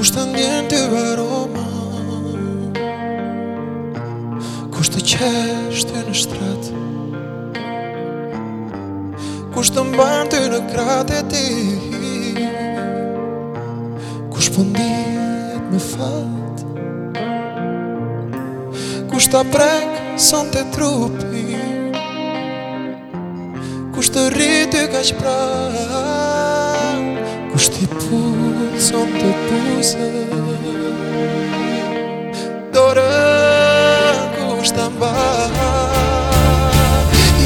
Kusht të ngjen të veroma Kusht të qesht të në shtrat Kusht të mban të në krat e ti Kusht pëndit po me fat Kusht të prek son të trupi Kusht të rritë të kaq pra Kusht të pun son të puse Dore kusht të mba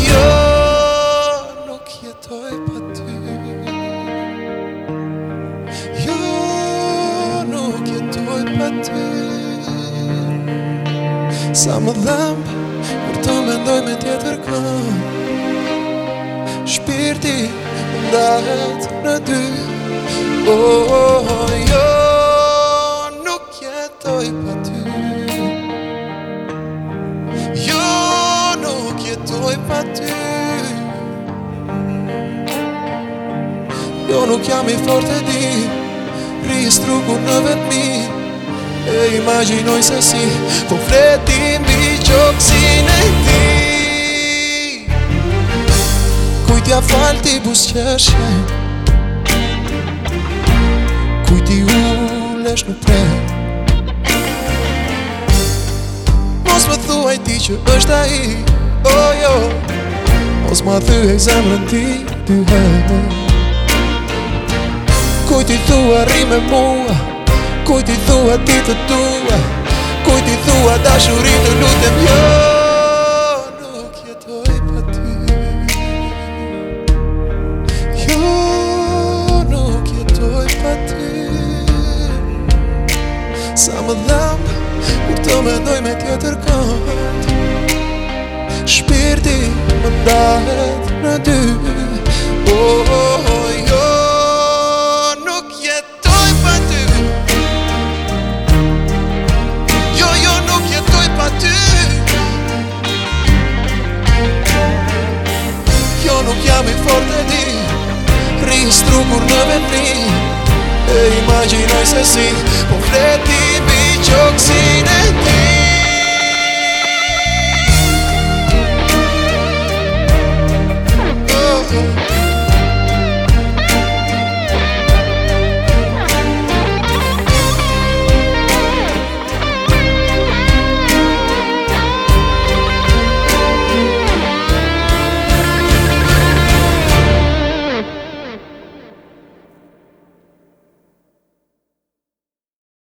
Jo nuk jetoj pa ty Jo nuk jetoj pa ty Sa më dhemb Kur të mendoj me tjetër kam Shpirti Në dy Oh, oh, oh, io non chiedo i patù. Io non chiedo i patù. Io non chiami forte di ristrugo una vermi. E immagino i sessi con freddi mi giochi in di. Cui ti affalti buscesce. Kujti u lesh në tre Mos më thua i ti që është a i oh, jo. Mos më thy e zemrën ti ty hëtë Kujti thua ri me mua Kujti thua ti të tua Kujti thua dashurit shurit të lutem jo mendoj me tjetër kënd Shpirti më ndahet në dy Oh, oh, oh, jo Nuk jetoj pa ty Jo, jo, nuk jetoj pa ty Jo, nuk jam i fort e di Ristru kur në vetri E imaginoj se si Po fleti mi qoksi